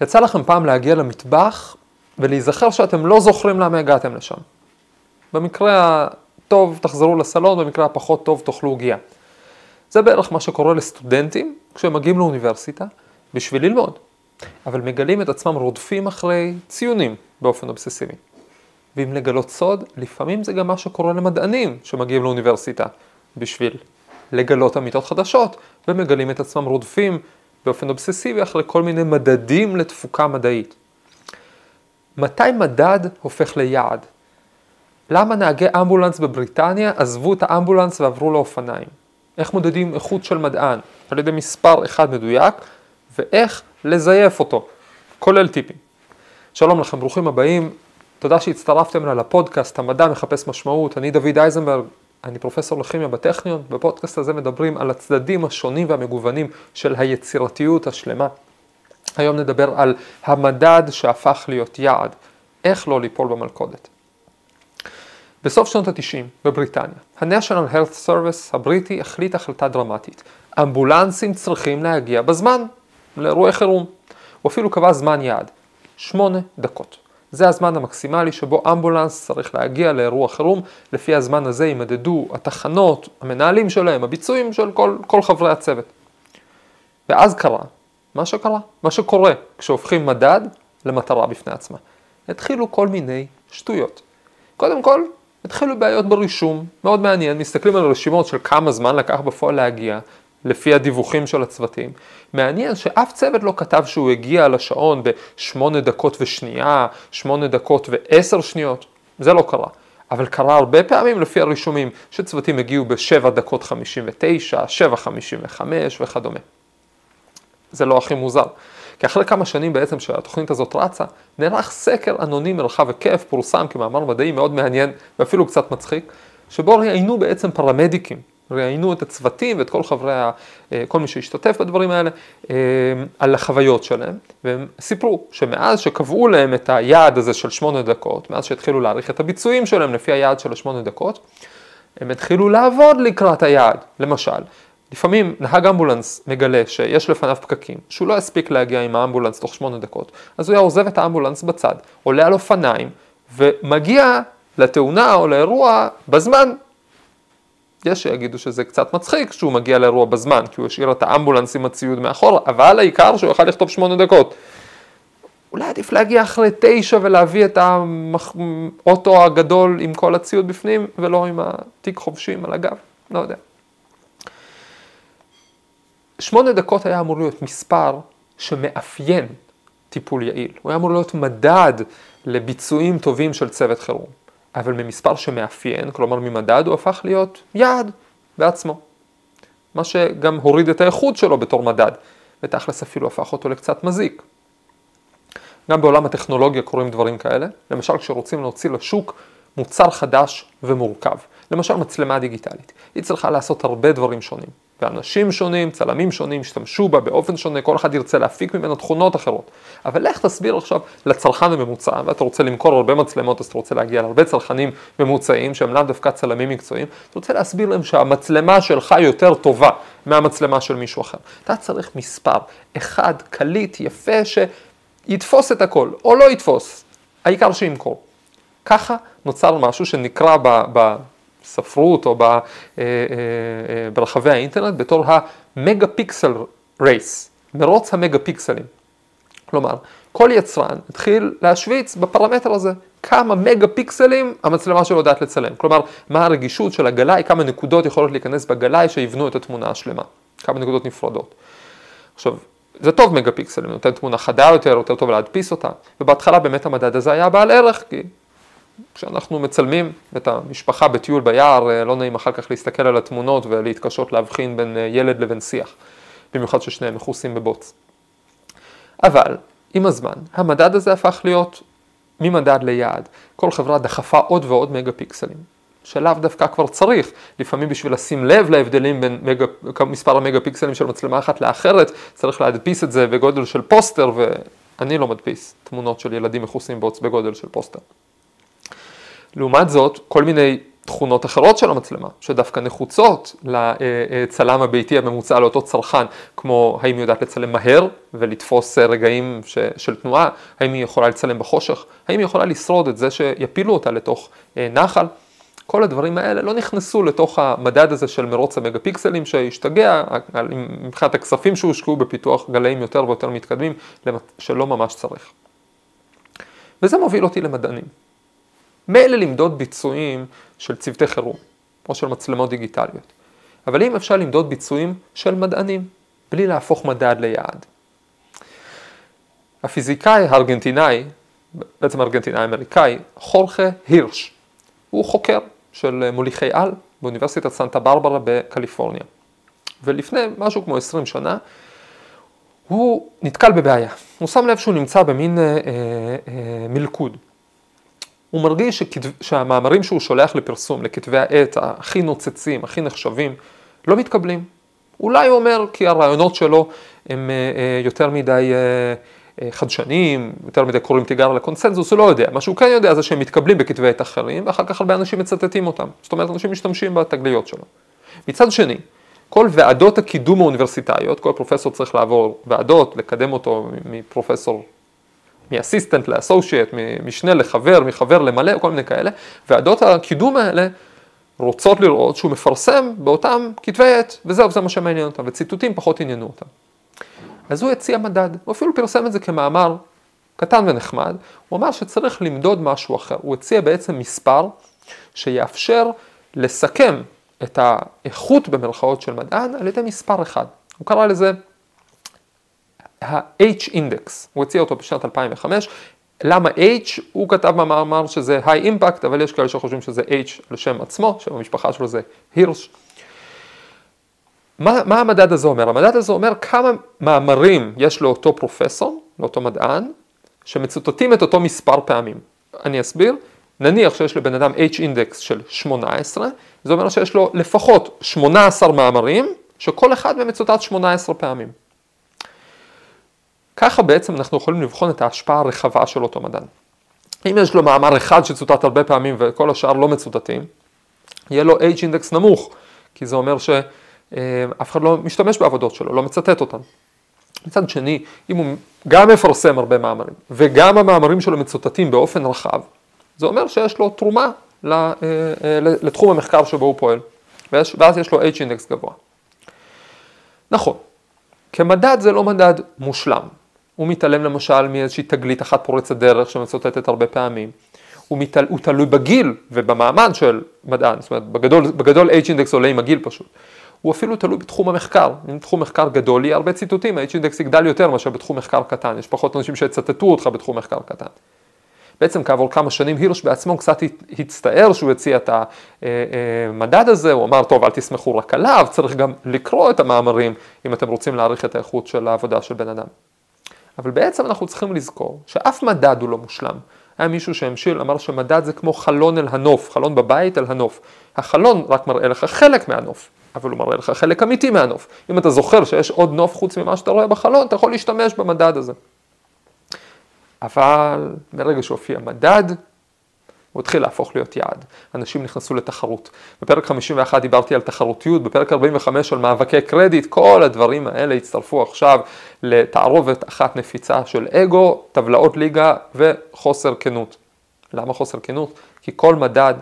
יצא לכם פעם להגיע למטבח ולהיזכר שאתם לא זוכרים למה הגעתם לשם. במקרה הטוב תחזרו לסלון, במקרה הפחות טוב תאכלו עוגיה. זה בערך מה שקורה לסטודנטים כשהם מגיעים לאוניברסיטה בשביל ללמוד, אבל מגלים את עצמם רודפים אחרי ציונים באופן אובססיבי. ואם לגלות סוד, לפעמים זה גם מה שקורה למדענים שמגיעים לאוניברסיטה בשביל לגלות אמיתות חדשות, ומגלים את עצמם רודפים באופן אובססיבי אחרי כל מיני מדדים לתפוקה מדעית. מתי מדד הופך ליעד? למה נהגי אמבולנס בבריטניה עזבו את האמבולנס ועברו לאופניים? איך מודדים איכות של מדען? על ידי מספר אחד מדויק, ואיך לזייף אותו, כולל טיפים. שלום לכם, ברוכים הבאים, תודה שהצטרפתם אליי לפודקאסט, המדע מחפש משמעות, אני דוד אייזנברג, אני פרופסור לכימיה בטכניון, בפודקאסט הזה מדברים על הצדדים השונים והמגוונים של היצירתיות השלמה. היום נדבר על המדד שהפך להיות יעד, איך לא ליפול במלכודת. בסוף שנות ה-90 בבריטניה, ה-National Health Service הבריטי החליט החלטה דרמטית. אמבולנסים צריכים להגיע בזמן לאירועי חירום. הוא אפילו קבע זמן יעד, שמונה דקות. זה הזמן המקסימלי שבו אמבולנס צריך להגיע לאירוע חירום, לפי הזמן הזה יימדדו התחנות, המנהלים שלהם, הביצועים של כל, כל חברי הצוות. ואז קרה מה שקרה, מה שקורה כשהופכים מדד למטרה בפני עצמה. התחילו כל מיני שטויות. קודם כל, התחילו בעיות ברישום, מאוד מעניין, מסתכלים על רשימות של כמה זמן לקח בפועל להגיע, לפי הדיווחים של הצוותים. מעניין שאף צוות לא כתב שהוא הגיע לשעון בשמונה דקות ושנייה, שמונה דקות ועשר שניות, זה לא קרה. אבל קרה הרבה פעמים לפי הרישומים שצוותים הגיעו בשבע דקות חמישים ותשע, שבע חמישים וחמש וכדומה. זה לא הכי מוזר. כי אחרי כמה שנים בעצם שהתוכנית הזאת רצה, נערך סקר אנונימי רחב היקף, פורסם כמאמר מדעי מאוד מעניין ואפילו קצת מצחיק, שבו ראיינו בעצם פרמדיקים, ראיינו את הצוותים ואת כל חברי, אה, כל מי שהשתתף בדברים האלה, אה, על החוויות שלהם, והם סיפרו שמאז שקבעו להם את היעד הזה של שמונה דקות, מאז שהתחילו להעריך את הביצועים שלהם לפי היעד של השמונה דקות, הם התחילו לעבוד לקראת היעד. למשל, לפעמים נהג אמבולנס מגלה שיש לפניו פקקים, שהוא לא יספיק להגיע עם האמבולנס תוך שמונה דקות, אז הוא היה עוזב את האמבולנס בצד, עולה על אופניים, ומגיע לתאונה או לאירוע בזמן. יש שיגידו שזה קצת מצחיק שהוא מגיע לאירוע בזמן, כי הוא השאיר את האמבולנס עם הציוד מאחור, אבל העיקר שהוא יוכל לכתוב שמונה דקות. אולי עדיף להגיע אחרי תשע ולהביא את האוטו הגדול עם כל הציוד בפנים, ולא עם התיק חובשים על הגב, לא יודע. שמונה דקות היה אמור להיות מספר שמאפיין טיפול יעיל. הוא היה אמור להיות מדד לביצועים טובים של צוות חירום. אבל ממספר שמאפיין, כלומר ממדד, הוא הפך להיות יעד בעצמו. מה שגם הוריד את האיכות שלו בתור מדד, ותכלס אפילו הפך אותו לקצת מזיק. גם בעולם הטכנולוגיה קורים דברים כאלה, למשל כשרוצים להוציא לשוק מוצר חדש ומורכב, למשל מצלמה דיגיטלית, היא צריכה לעשות הרבה דברים שונים. ואנשים שונים, צלמים שונים, ישתמשו בה באופן שונה, כל אחד ירצה להפיק ממנה תכונות אחרות. אבל לך תסביר עכשיו לצרכן הממוצע, ואתה רוצה למכור הרבה מצלמות, אז אתה רוצה להגיע להרבה צרכנים ממוצעים, שהם לאו דווקא צלמים מקצועיים, אתה רוצה להסביר להם שהמצלמה שלך יותר טובה מהמצלמה של מישהו אחר. אתה צריך מספר, אחד, קליט, יפה, שיתפוס את הכל, או לא יתפוס, העיקר שימכור. ככה נוצר משהו שנקרא ב... ב בספרות או אה, אה, אה, ברחבי האינטרנט בתור המגה פיקסל רייס, מרוץ המגה פיקסלים. כלומר, כל יצרן התחיל להשוויץ בפרמטר הזה כמה מגה פיקסלים המצלמה שלו יודעת לצלם. כלומר, מה הרגישות של הגלאי, כמה נקודות יכולות להיכנס בגלאי שיבנו את התמונה השלמה. כמה נקודות נפרדות. עכשיו, זה טוב מגה פיקסלים, נותן תמונה חדה יותר, יותר טוב להדפיס אותה, ובהתחלה באמת המדד הזה היה בעל ערך, כי כשאנחנו מצלמים את המשפחה בטיול ביער, אה, לא נעים אחר כך להסתכל על התמונות ולהתקשות להבחין בין אה, ילד לבין שיח, במיוחד ששניהם מכוסים בבוץ. אבל עם הזמן, המדד הזה הפך להיות ממדד ליעד. כל חברה דחפה עוד ועוד מגה פיקסלים, שלאו דווקא כבר צריך. לפעמים בשביל לשים לב להבדלים בין מגה, מספר המגה פיקסלים של מצלמה אחת לאחרת, צריך להדפיס את זה בגודל של פוסטר, ואני לא מדפיס תמונות של ילדים מכוסים בוץ בגודל של פוסטר. לעומת זאת, כל מיני תכונות אחרות של המצלמה, שדווקא נחוצות לצלם הביתי הממוצע לאותו צרכן, כמו האם היא יודעת לצלם מהר ולתפוס רגעים ש, של תנועה, האם היא יכולה לצלם בחושך, האם היא יכולה לשרוד את זה שיפילו אותה לתוך נחל. כל הדברים האלה לא נכנסו לתוך המדד הזה של מרוץ המגה פיקסלים שהשתגע מבחינת הכספים שהושקעו בפיתוח גלאים יותר ויותר מתקדמים שלא ממש צריך. וזה מוביל אותי למדענים. מילא למדוד ביצועים של צוותי חירום, או של מצלמות דיגיטליות, אבל אם אפשר למדוד ביצועים של מדענים, בלי להפוך מדד ליעד. הפיזיקאי הארגנטינאי, בעצם ארגנטינאי אמריקאי, חורכה הירש, הוא חוקר של מוליכי על באוניברסיטת סנטה ברברה בקליפורניה. ולפני משהו כמו 20 שנה, הוא נתקל בבעיה. הוא שם לב שהוא נמצא במין אה, אה, אה, מלכוד. הוא מרגיש שכתב, שהמאמרים שהוא שולח לפרסום, לכתבי העת הכי נוצצים, הכי נחשבים, לא מתקבלים. אולי הוא אומר כי הרעיונות שלו הם אה, אה, יותר מדי אה, חדשניים, יותר מדי קוראים תיגר לקונסנזוס, הוא לא יודע. מה שהוא כן יודע זה שהם מתקבלים בכתבי עת אחרים, ואחר כך הרבה אנשים מצטטים אותם. זאת אומרת, אנשים משתמשים בתגליות שלו. מצד שני, כל ועדות הקידום האוניברסיטאיות, כל פרופסור צריך לעבור ועדות, לקדם אותו מפרופסור מאסיסטנט לאסושייט, ממשנה לחבר, מחבר למלא, כל מיני כאלה, ועדות הקידום האלה רוצות לראות שהוא מפרסם באותם כתבי עת, וזהו, זה מה שמעניין אותם, וציטוטים פחות עניינו אותם. אז הוא הציע מדד, הוא אפילו פרסם את זה כמאמר קטן ונחמד, הוא אמר שצריך למדוד משהו אחר, הוא הציע בעצם מספר שיאפשר לסכם את האיכות במרכאות של מדען על ידי מספר אחד. הוא קרא לזה ה-H index, הוא הציע אותו בשנת 2005. למה H? הוא כתב במאמר שזה high impact, אבל יש כאלה שחושבים שזה H על שם עצמו, שם המשפחה שלו זה הירש. מה, מה המדד הזה אומר? המדד הזה אומר כמה מאמרים יש לאותו פרופסור, לאותו מדען, שמצוטטים את אותו מספר פעמים. אני אסביר. נניח שיש לבן אדם H index של 18, זה אומר שיש לו לפחות 18 מאמרים, שכל אחד מהם מצוטט 18 פעמים. ככה בעצם אנחנו יכולים לבחון את ההשפעה הרחבה של אותו מדען. אם יש לו מאמר אחד שצוטט הרבה פעמים וכל השאר לא מצוטטים, יהיה לו H אינדקס נמוך, כי זה אומר שאף אחד לא משתמש בעבודות שלו, לא מצטט אותן. מצד שני, אם הוא גם מפרסם הרבה מאמרים וגם המאמרים שלו מצוטטים באופן רחב, זה אומר שיש לו תרומה אה, אה, לתחום המחקר שבו הוא פועל, ואז יש לו H אינדקס גבוה. נכון, כמדד זה לא מדד מושלם, הוא מתעלם למשל מאיזושהי תגלית אחת פורצת דרך שמצוטטת הרבה פעמים. הוא, מתעל, הוא תלוי בגיל ובמעמד של מדען, זאת אומרת בגדול, בגדול H-Index עולה עם הגיל פשוט. הוא אפילו תלוי בתחום המחקר, אם תחום מחקר גדול יהיה הרבה ציטוטים, ה-H-Index יגדל יותר מאשר בתחום מחקר קטן, יש פחות אנשים שיצטטו אותך בתחום מחקר קטן. בעצם כעבור כמה שנים הירש בעצמו קצת הצטער שהוא הציע את המדד אה, אה, הזה, הוא אמר, טוב, אל תסמכו רק עליו, צריך גם לקרוא את המאמרים אם אתם רוצים להעריך את האיכות של העבודה של בן אדם. אבל בעצם אנחנו צריכים לזכור שאף מדד הוא לא מושלם. היה מישהו שהמשיל, אמר שמדד זה כמו חלון אל הנוף, חלון בבית אל הנוף. החלון רק מראה לך חלק מהנוף, אבל הוא מראה לך חלק אמיתי מהנוף. אם אתה זוכר שיש עוד נוף חוץ ממה שאתה רואה בחלון, אתה יכול להשתמש במדד הזה. אבל ברגע שהופיע מדד, הוא התחיל להפוך להיות יעד. אנשים נכנסו לתחרות. בפרק 51 דיברתי על תחרותיות, בפרק 45 על מאבקי קרדיט, כל הדברים האלה הצטרפו עכשיו לתערובת אחת נפיצה של אגו, טבלאות ליגה וחוסר כנות. למה חוסר כנות? כי כל מדד,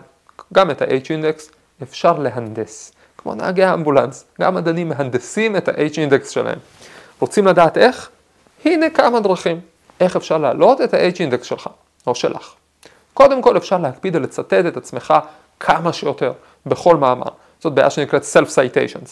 גם את ה-H-Index, אפשר להנדס. כמו נהגי האמבולנס, גם מדענים מהנדסים את ה-H-Index שלהם. רוצים לדעת איך? הנה כמה דרכים. איך אפשר להעלות את ה-H-Index שלך, או שלך. קודם כל אפשר להקפיד על לצטט את עצמך כמה שיותר בכל מאמר. זאת בעיה שנקראת Self-Citations.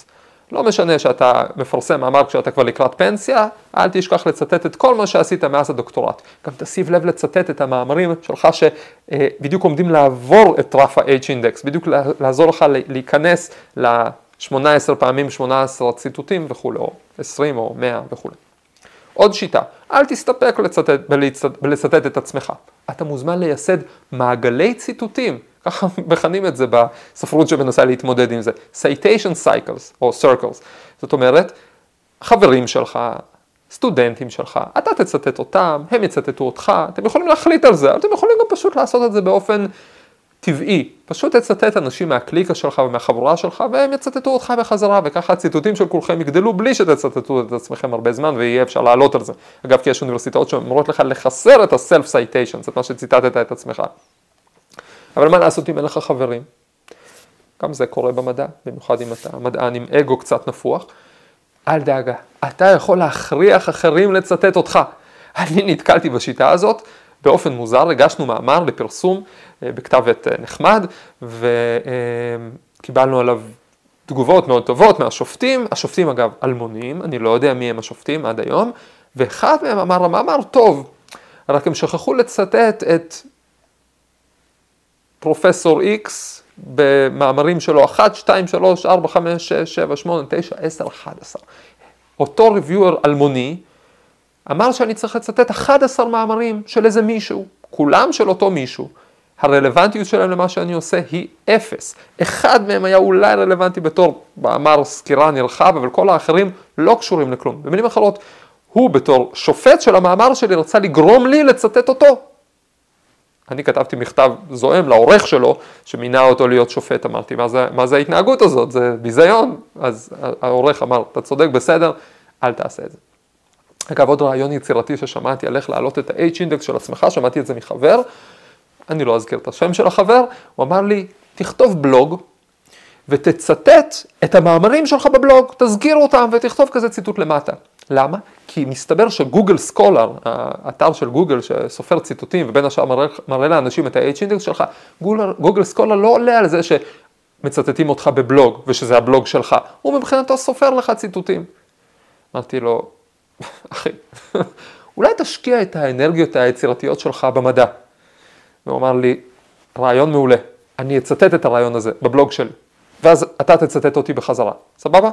לא משנה שאתה מפרסם מאמר כשאתה כבר לקראת פנסיה, אל תשכח לצטט את כל מה שעשית מאז הדוקטורט. גם תשים לב לצטט את המאמרים שלך שבדיוק עומדים לעבור את רף ה-H-Index, בדיוק לעזור לך להיכנס ל-18 פעמים 18 ציטוטים וכולי, או 20 או 100 וכולי. עוד שיטה, אל תסתפק לצטט, בלצטט את עצמך. אתה מוזמן לייסד מעגלי ציטוטים, ככה מכנים את זה בספרות שמנסה להתמודד עם זה, citation cycles או circles. זאת אומרת, חברים שלך, סטודנטים שלך, אתה תצטט אותם, הם יצטטו אותך, אתם יכולים להחליט על זה, אבל אתם יכולים גם פשוט לעשות את זה באופן טבעי, פשוט תצטט אנשים מהקליקה שלך ומהחבורה שלך והם יצטטו אותך בחזרה וככה הציטוטים של כולכם יגדלו בלי שתצטטו את עצמכם הרבה זמן ויהיה אפשר לעלות על זה. אגב כי יש אוניברסיטאות שאומרות לך לחסר את ה-self citation, זאת מה שציטטת את עצמך. אבל מה לעשות אם אין לך חברים? גם זה קורה במדע, במיוחד אם אתה מדען עם אגו קצת נפוח. אל דאגה, אתה יכול להכריח אחרים לצטט אותך. אני נתקלתי בשיטה הזאת, באופן מוזר הגשנו מאמר לפרסום אה, בכתב עת אה, נחמד, וקיבלנו עליו תגובות מאוד טובות מהשופטים, השופטים אגב אלמונים, אני לא יודע מי הם השופטים עד היום, ואחד מהם אמר, המאמר טוב, רק הם שכחו לצטט את פרופסור איקס במאמרים שלו 1, 2, 3, 4, 5, 6, 7, 8, 9, 10, 11. אותו ריוויואר אלמוני אמר שאני צריך לצטט 11 מאמרים של איזה מישהו, כולם של אותו מישהו. הרלוונטיות שלהם למה שאני עושה היא אפס. אחד מהם היה אולי רלוונטי בתור מאמר סקירה נרחב, אבל כל האחרים לא קשורים לכלום. במילים אחרות, הוא בתור שופט של המאמר שלי רצה לגרום לי לצטט אותו. אני כתבתי מכתב זועם לעורך שלו, שמינה אותו להיות שופט, אמרתי, מה זה, מה זה ההתנהגות הזאת? זה ביזיון. אז העורך אמר, אתה צודק, בסדר, אל תעשה את זה. אגב, עוד רעיון יצירתי ששמעתי על איך להעלות את ה-H-Index של עצמך, שמעתי את זה מחבר, אני לא אזכיר את השם של החבר, הוא אמר לי, תכתוב בלוג ותצטט את המאמרים שלך בבלוג, תזכיר אותם ותכתוב כזה ציטוט למטה. למה? כי מסתבר שגוגל סקולר, האתר של גוגל שסופר ציטוטים ובין השאר מראה, מראה לאנשים את ה-H-Index שלך, גוגל, גוגל סקולר לא עולה על זה שמצטטים אותך בבלוג ושזה הבלוג שלך, הוא מבחינתו סופר לך ציטוטים. אמרתי לו, אחי, אולי תשקיע את האנרגיות היצירתיות שלך במדע. והוא אמר לי, רעיון מעולה, אני אצטט את הרעיון הזה בבלוג שלי, ואז אתה תצטט אותי בחזרה, סבבה?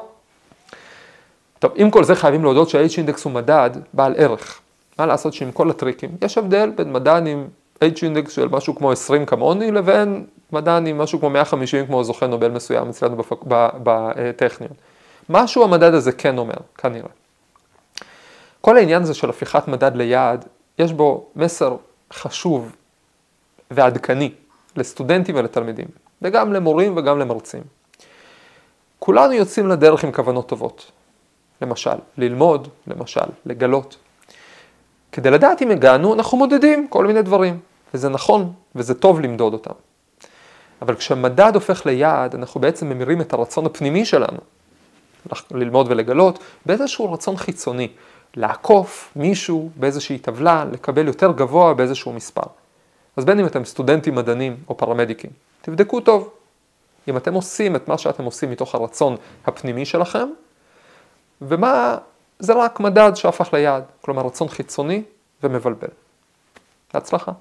טוב, עם כל זה חייבים להודות שה-H-Index הוא מדד בעל ערך. מה לעשות שעם כל הטריקים, יש הבדל בין מדען עם H-Index של משהו כמו 20 כמוני, לבין מדען עם משהו כמו 150 כמו זוכה נובל מסוים אצלנו בטכניון. משהו המדד הזה כן אומר, כנראה. כל העניין הזה של הפיכת מדד ליעד, יש בו מסר חשוב ועדכני לסטודנטים ולתלמידים, וגם למורים וגם למרצים. כולנו יוצאים לדרך עם כוונות טובות. למשל, ללמוד, למשל, לגלות. כדי לדעת אם הגענו, אנחנו מודדים כל מיני דברים, וזה נכון, וזה טוב למדוד אותם. אבל כשמדד הופך ליעד, אנחנו בעצם ממירים את הרצון הפנימי שלנו, ללמוד ולגלות, באיזשהו רצון חיצוני, לעקוף מישהו באיזושהי טבלה, לקבל יותר גבוה באיזשהו מספר. אז בין אם אתם סטודנטים מדענים או פרמדיקים, תבדקו טוב. אם אתם עושים את מה שאתם עושים מתוך הרצון הפנימי שלכם, ומה זה רק מדד שהפך ליעד, כלומר רצון חיצוני ומבלבל. בהצלחה.